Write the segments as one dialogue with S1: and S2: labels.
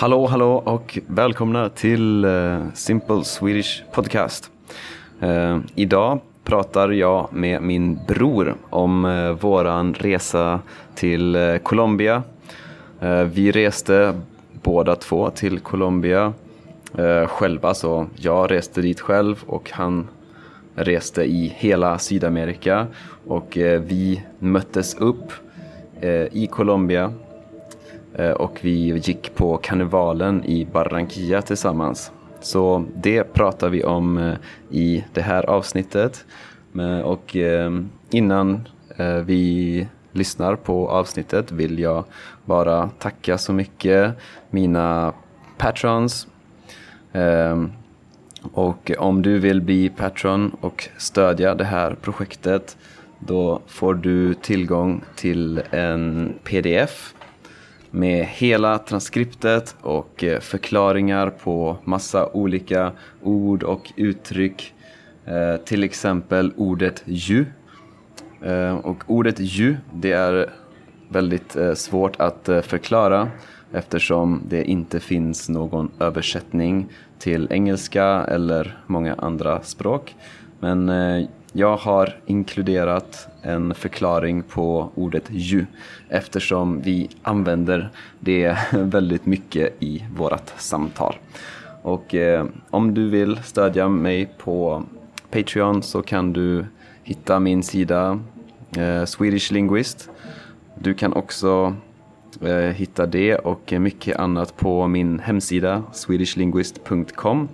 S1: Hallå, hallå och välkomna till eh, Simple Swedish Podcast. Eh, idag pratar jag med min bror om eh, våran resa till Colombia. vi reste båda två till Colombia själva, så jag reste dit själv och han reste i hela Sydamerika och vi möttes upp i Colombia Eh, och vi gick på karnevalen i Barranquilla tillsammans. Så det pratar vi om eh, i det här avsnittet. Och eh, innan vi lyssnar på avsnittet vill jag bara tacka så mycket mina patrons. Och om du vill bli patron och stödja det här projektet då får du tillgång till en pdf med hela transkriptet och eh, förklaringar på massa olika ord och uttryck. Eh, till exempel ordet ju. Eh, och ordet ju, det är väldigt svårt att förklara eftersom det inte finns någon översättning till engelska eller många andra språk. Men jag har inkluderat en förklaring på ordet ju eftersom vi använder det väldigt mycket i vårt samtal. Och eh, om du vill stödja mig på Patreon så kan du hitta min sida eh, Swedish Linguist. Du kan också eh, hitta det och mycket annat på min hemsida swedishlinguist.com.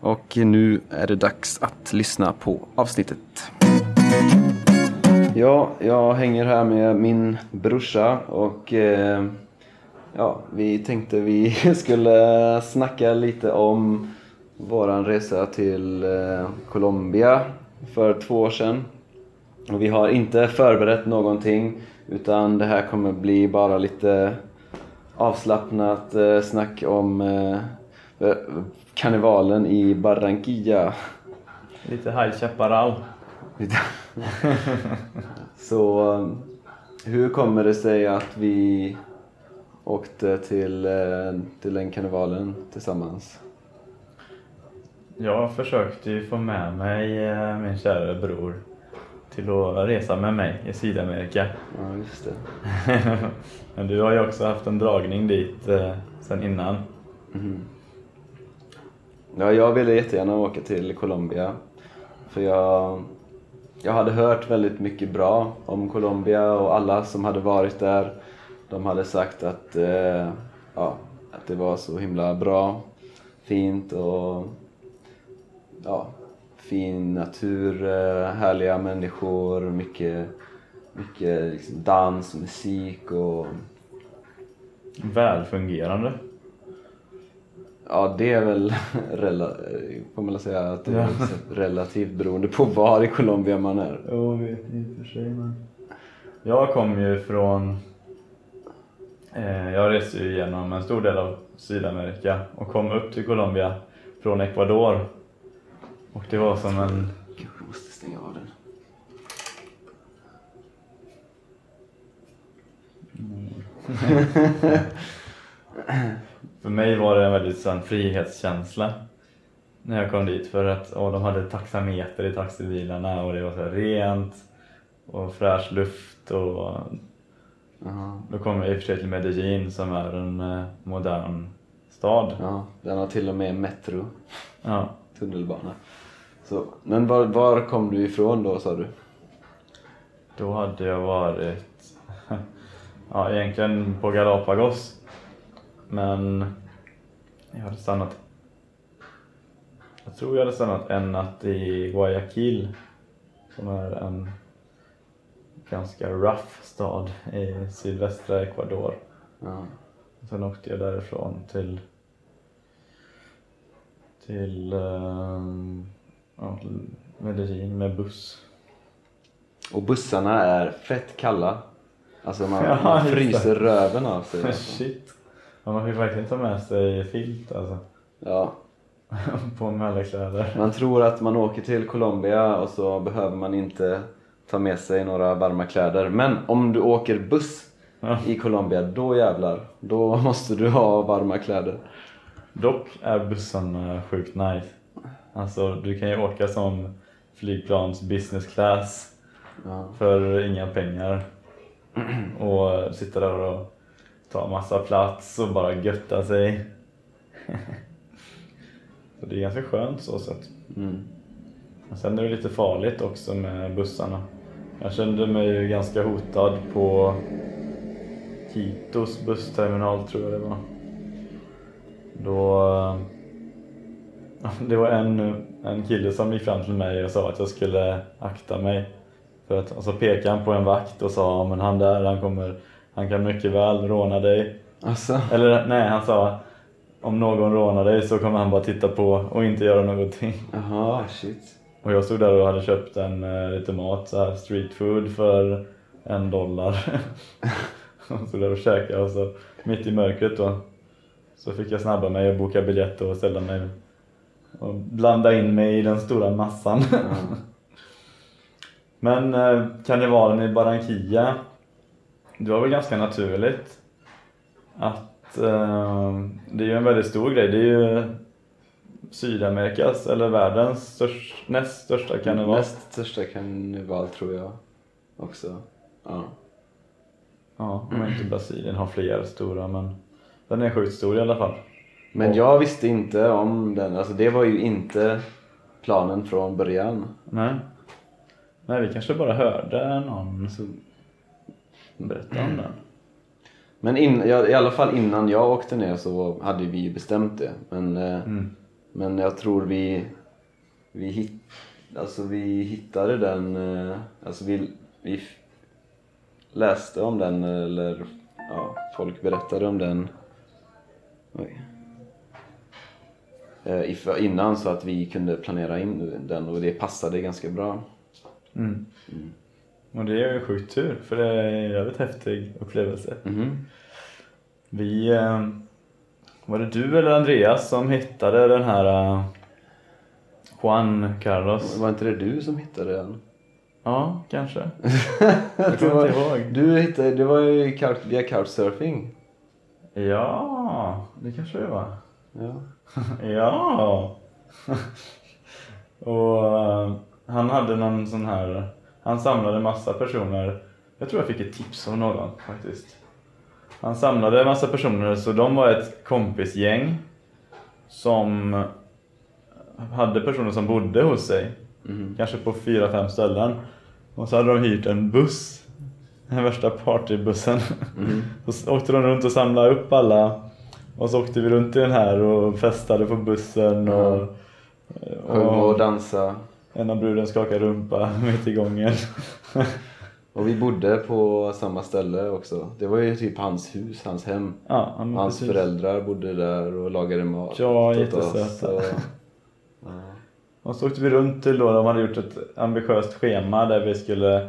S1: Och nu är det dags att lyssna på avsnittet. Ja, jag hänger här med min brorsa och eh, ja, vi tänkte vi skulle snacka lite om våran resa till eh, Colombia för två år sedan. Och vi har inte förberett någonting utan det här kommer bli bara lite avslappnat eh, snack om eh, karnevalen i Barranquilla.
S2: Lite High Chaparral.
S1: Så hur kommer det sig att vi åkte till, eh, till den karnevalen tillsammans?
S2: Jag försökte ju få med mig eh, min kära bror till att resa med mig i Sydamerika.
S1: Ja, just det.
S2: Men du har ju också haft en dragning dit eh, sen innan. Mm.
S1: Ja, jag ville jättegärna åka till Colombia. För jag, jag hade hört väldigt mycket bra om Colombia och alla som hade varit där. De hade sagt att, eh, ja, att det var så himla bra, fint och ja, fin natur, eh, härliga människor, mycket, mycket liksom dans och musik och...
S2: Välfungerande.
S1: Ja, det är väl får man säga att det är relativt beroende på var i Colombia man är.
S2: Jo, i och för sig. Men... Jag kom ju från... Eh, jag reste ju igenom en stor del av Sydamerika och kom upp till Colombia från Ecuador. Och det var som en...
S1: Kanske måste stänga av den.
S2: Mm. För mig var det en väldigt sån frihetskänsla när jag kom dit för att åh, de hade taxameter i taxibilarna och det var så rent och fräsch luft och Aha. då kom jag i och för sig till Medellin som är en eh, modern stad.
S1: Ja, den har till och med metro, ja. tunnelbana. Så, men var, var kom du ifrån då sa du?
S2: Då hade jag varit ja, egentligen på Galapagos men jag hade stannat jag tror jag hade stannat en natt i Guayaquil som är en ganska rough stad i sydvästra Ecuador. Ja. Sen åkte jag därifrån till till um, ja, Medellin med buss.
S1: Och bussarna är fett kalla. Alltså man, ja, man fryser röven av sig.
S2: Shit. Ja, man fick verkligen ta med sig filt alltså.
S1: Ja.
S2: på med alla kläder.
S1: Man tror att man åker till Colombia och så behöver man inte ta med sig några varma kläder. Men om du åker buss
S2: Ja.
S1: i Colombia, då jävlar. Då måste du ha varma kläder.
S2: Dock är bussarna sjukt nice. Alltså du kan ju åka som flygplans business class
S1: Ja.
S2: för inga pengar. Och sitta där och ta massa plats och bara götta sig. Så det är ganska skönt så sätt.
S1: Mm.
S2: Men Sen är det lite farligt också med bussarna. Jag kände mig ju ganska hotad på Kitos bussterminal tror jag det var. Då... Det var en, en kille som gick fram till mig och sa att jag skulle akta mig. För att, och så pekade han på en vakt och sa men han där han kommer, han kan mycket väl råna dig.
S1: Alltså.
S2: Eller nej, han sa om någon rånar dig så kommer han bara titta på och inte göra någonting.
S1: Jaha, shit.
S2: Och jag stod där och hade köpt en eh, lite mat, så här street food för en dollar. och stod där och käkade och så mitt i mörkret då så fick jag snabba mig och boka biljett och ställa mig och blanda in mig i den stora massan. Men eh, karnevalen i Barranquilla, det var väl ganska naturligt att eh, det är ju en väldigt stor grej. Det är ju Sydamerikas eller världens störst, näst största karneval.
S1: Näst största karneval tror jag också. Ja.
S2: Ja, om inte Brasilien har fler stora men den är sjukt stor i alla fall.
S1: Men
S2: Och-
S1: jag visste inte om den. Alltså det var ju inte planen från början.
S2: Nej. Nej, vi kanske bara hörde någon som berätta om den.
S1: Men in, ja, i alla fall innan jag åkte ner så hade vi ju bestämt det. Men, eh,
S2: Mm.
S1: men jag tror vi, vi, hit, alltså vi hittade den, eh, alltså vi, vi läste om den eller ja, folk berättade om den Oj. Eh, innan så att vi kunde planera in den och det passade ganska bra.
S2: Mm. Och det är ju sjukt tur för det är en jävligt häftig upplevelse.
S1: Mhm.
S2: Vi... Eh, var det du eller Andreas som hittade den här eh, Juan Carlos?
S1: Var inte det du som hittade den?
S2: Ja, kanske.
S1: Jag
S2: kommer inte ihåg.
S1: Du hittade, det var ju couch, via couchsurfing.
S2: Ja, det kanske det var.
S1: Ja.
S2: Ja! och eh, han hade någon sån här, han samlade massa personer. Jag tror jag fick ett tips av någon faktiskt. Han samlade massa personer så de var ett kompisgäng som hade personer som bodde hos sig.
S1: Mhm.
S2: Kanske på fyra, fem ställen. Och så hade de hyrt en buss. Den värsta partybussen. Och så åkte de runt och samlade upp alla. Och så åkte vi runt i den här och festade på bussen. Och,
S1: Sjöng och
S2: och
S1: dansa.
S2: En av bruden skakade rumpa mitt i gången.
S1: Och vi bodde på samma ställe också. Det var ju typ hans hus, hans hem.
S2: ja,
S1: Hans
S2: precis.
S1: föräldrar bodde där och lagade mat
S2: Ja, jättesöta.
S1: Och, ja.
S2: Och så åkte vi runt till då, de hade gjort ett ambitiöst schema där vi skulle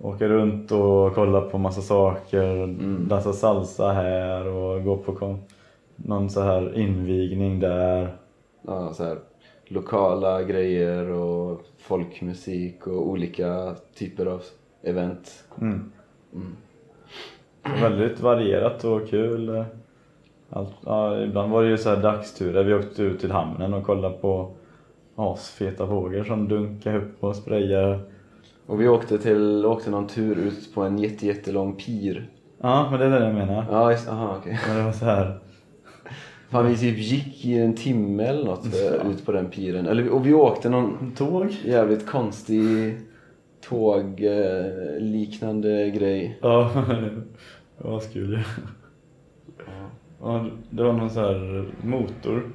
S2: åka runt och kolla på massa saker, dansa salsa här och gå på någon så här invigning där.
S1: Ja, så här, lokala grejer och folkmusik och olika typer av event.
S2: Mm. Väldigt varierat och kul. Allt, ja, ibland var det ju så här dagsturer. Vi åkte ut till hamnen och kollade på asfeta vågor som dunkade upp och sprayade.
S1: Och vi åkte, till, åkte någon tur ut på en jätte, jättelång pir.
S2: Ja, men det är det jag menar.
S1: Ja, just, aha, okej.
S2: Men det var så här.
S1: Fan, vi typ gick i en timme eller något eh, ut på den piren. Eller, och vi åkte någon
S2: Tåg?
S1: jävligt konstig tågliknande eh, liknande grej.
S2: Ja, det var ju. Ja, det var någon så här motor.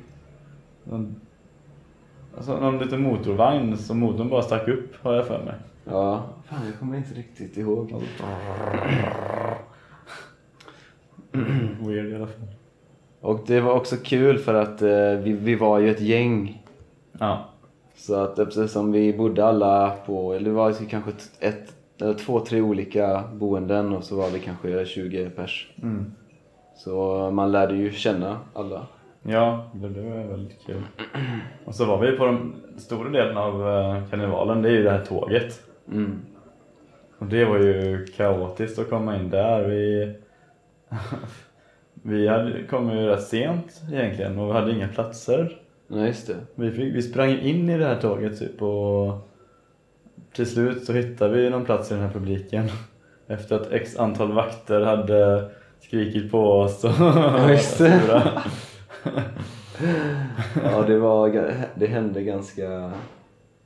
S2: Alltså någon liten motorvagn som motorn bara stack upp har jag för mig.
S1: Ja, fan jag kommer inte riktigt ihåg.
S2: Weird i alla fall.
S1: Och det var också kul för att eh, vi, vi var ju ett gäng.
S2: Ja.
S1: Så att eftersom vi bodde alla på, eller det var kanske ett, ett eller två, tre olika boenden och så var vi kanske 20 pers.
S2: Mm.
S1: Så man lärde ju känna alla.
S2: Ja, det blev väldigt kul. Och så var vi på den stora delen av eh, karnevalen, det är ju det här tåget.
S1: Mm.
S2: Och det var ju kaotiskt att komma in där. Vi Vi hade, kom ju rätt sent egentligen och vi hade inga platser.
S1: Nej, just det.
S2: Vi, fick, vi sprang in i det här tåget typ och till slut så hittade vi någon plats i den här publiken. Efter att x antal vakter hade skrikit på oss och
S1: Ja, just det. Ja, det, var, det hände ganska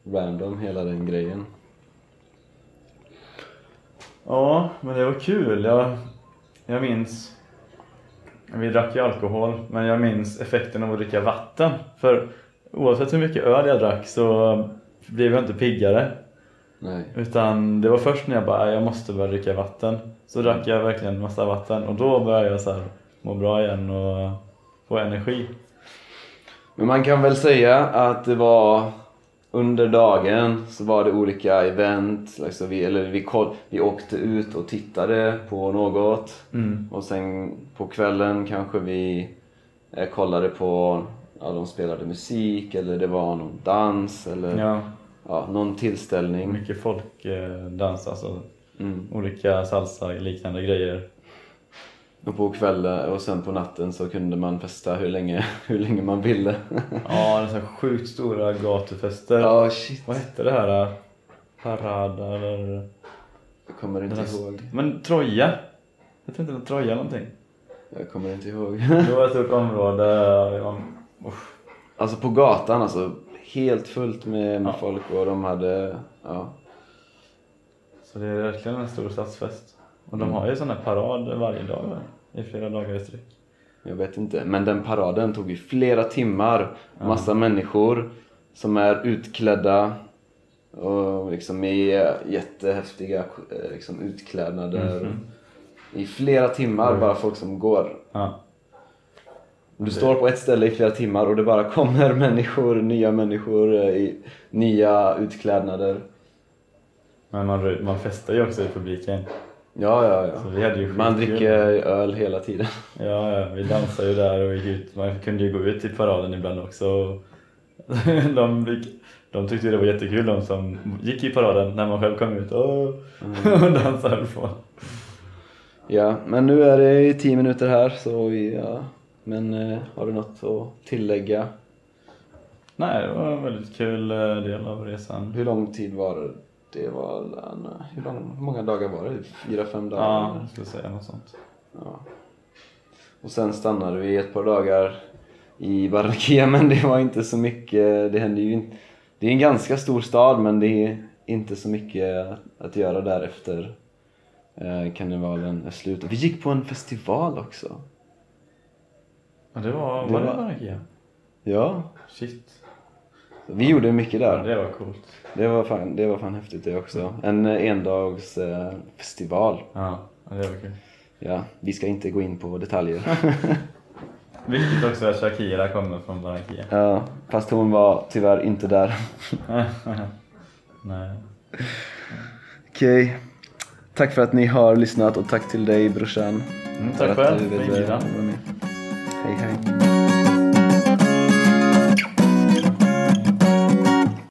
S1: random hela den grejen.
S2: Ja, men det var kul. Jag, jag minns... Vi drack ju alkohol, men jag minns effekten av att dricka vatten. För oavsett hur mycket öl jag drack så blev jag inte piggare.
S1: Nej.
S2: Utan det var först när jag bara, jag måste börja dricka vatten. Så drack jag verkligen massa vatten och då började jag så här må bra igen och få energi.
S1: Men man kan väl säga att det var under dagen så var det olika event, liksom vi, eller vi, koll, vi åkte ut och tittade på något
S2: Mm.
S1: och sen på kvällen kanske vi eh, kollade på, ja de spelade musik eller det var någon dans eller ja.
S2: Ja,
S1: någon tillställning.
S2: mycket folk eh, alltså
S1: Mm.
S2: olika salsa liknande grejer.
S1: Och på kvällen och sen på natten så kunde man festa hur länge, hur länge man ville.
S2: Ja, så sjukt stora gatufester.
S1: Ja, shit.
S2: Vad hette det här? Parada eller...
S1: Jag kommer inte
S2: här-
S1: ihåg.
S2: Men Troja? Jag det var Troja någonting.
S1: Jag kommer inte ihåg.
S2: Det var ett stort område. ja, usch.
S1: Alltså på gatan alltså. Helt fullt med, med
S2: Ja.
S1: folk och de hade, ja.
S2: Så det är verkligen en stor stadsfest. Och de
S1: Mm.
S2: har ju sån här parad varje dag va? I flera dagar i sträck.
S1: Jag vet inte. Men den paraden tog ju flera timmar. Massa människor som är utklädda och liksom i jättehäftiga eh, liksom, utklädnader.
S2: Mhm.
S1: I flera timmar,
S2: Mm.
S1: bara folk som går.
S2: Ja.
S1: Du
S2: Det-
S1: står på ett ställe i flera timmar och det bara kommer människor, nya människor eh, i nya utklädnader.
S2: Men man, man festar ju också i publiken.
S1: Ja, ja,
S2: Så
S1: ja.
S2: vi hade ju
S1: Man dricker öl hela tiden.
S2: Ja, ja, vi dansade ju där och gick ut. Man kunde ju gå ut i paraden ibland också. De, fick, de tyckte ju det var jättekul de som gick i paraden när man själv kom ut och, och dansade på.
S1: Ja, men nu är det tio minuter här så vi, ja. Men eh, har du något att tillägga?
S2: Nej, det var en väldigt kul eh, del av resan.
S1: Hur lång tid var det? Det var, en- hur, lång, hur många dagar var det? Fyra, fem dagar?
S2: Ja, jag skulle säga något sånt.
S1: Ja. Och sen stannade vi ett par dagar i Barranquilla men det var inte så mycket, det hände ju inte. Det är en ganska stor stad men det är inte så mycket att göra där efter eh, karnevalen är slut. Och vi gick på en festival också.
S2: Ja, det var,
S1: Det
S2: var det Barranquilla?
S1: Ja,
S2: Shit.
S1: Vi gjorde mycket där.
S2: det var coolt.
S1: Det var fan, det var fan häftigt det också. En eh, endags eh, festival.
S2: Ja, det var kul.
S1: Ja, vi ska inte gå in på detaljer.
S2: Viktigt också att Shakira kommer från Barranquilla.
S1: ja, fast hon var tyvärr inte där.
S2: Nej.
S1: Okej. Tack för att ni har lyssnat och tack till dig brorsan.
S2: Mm,
S1: för
S2: tack själv för inbjudan.
S1: vara med. Hej hej.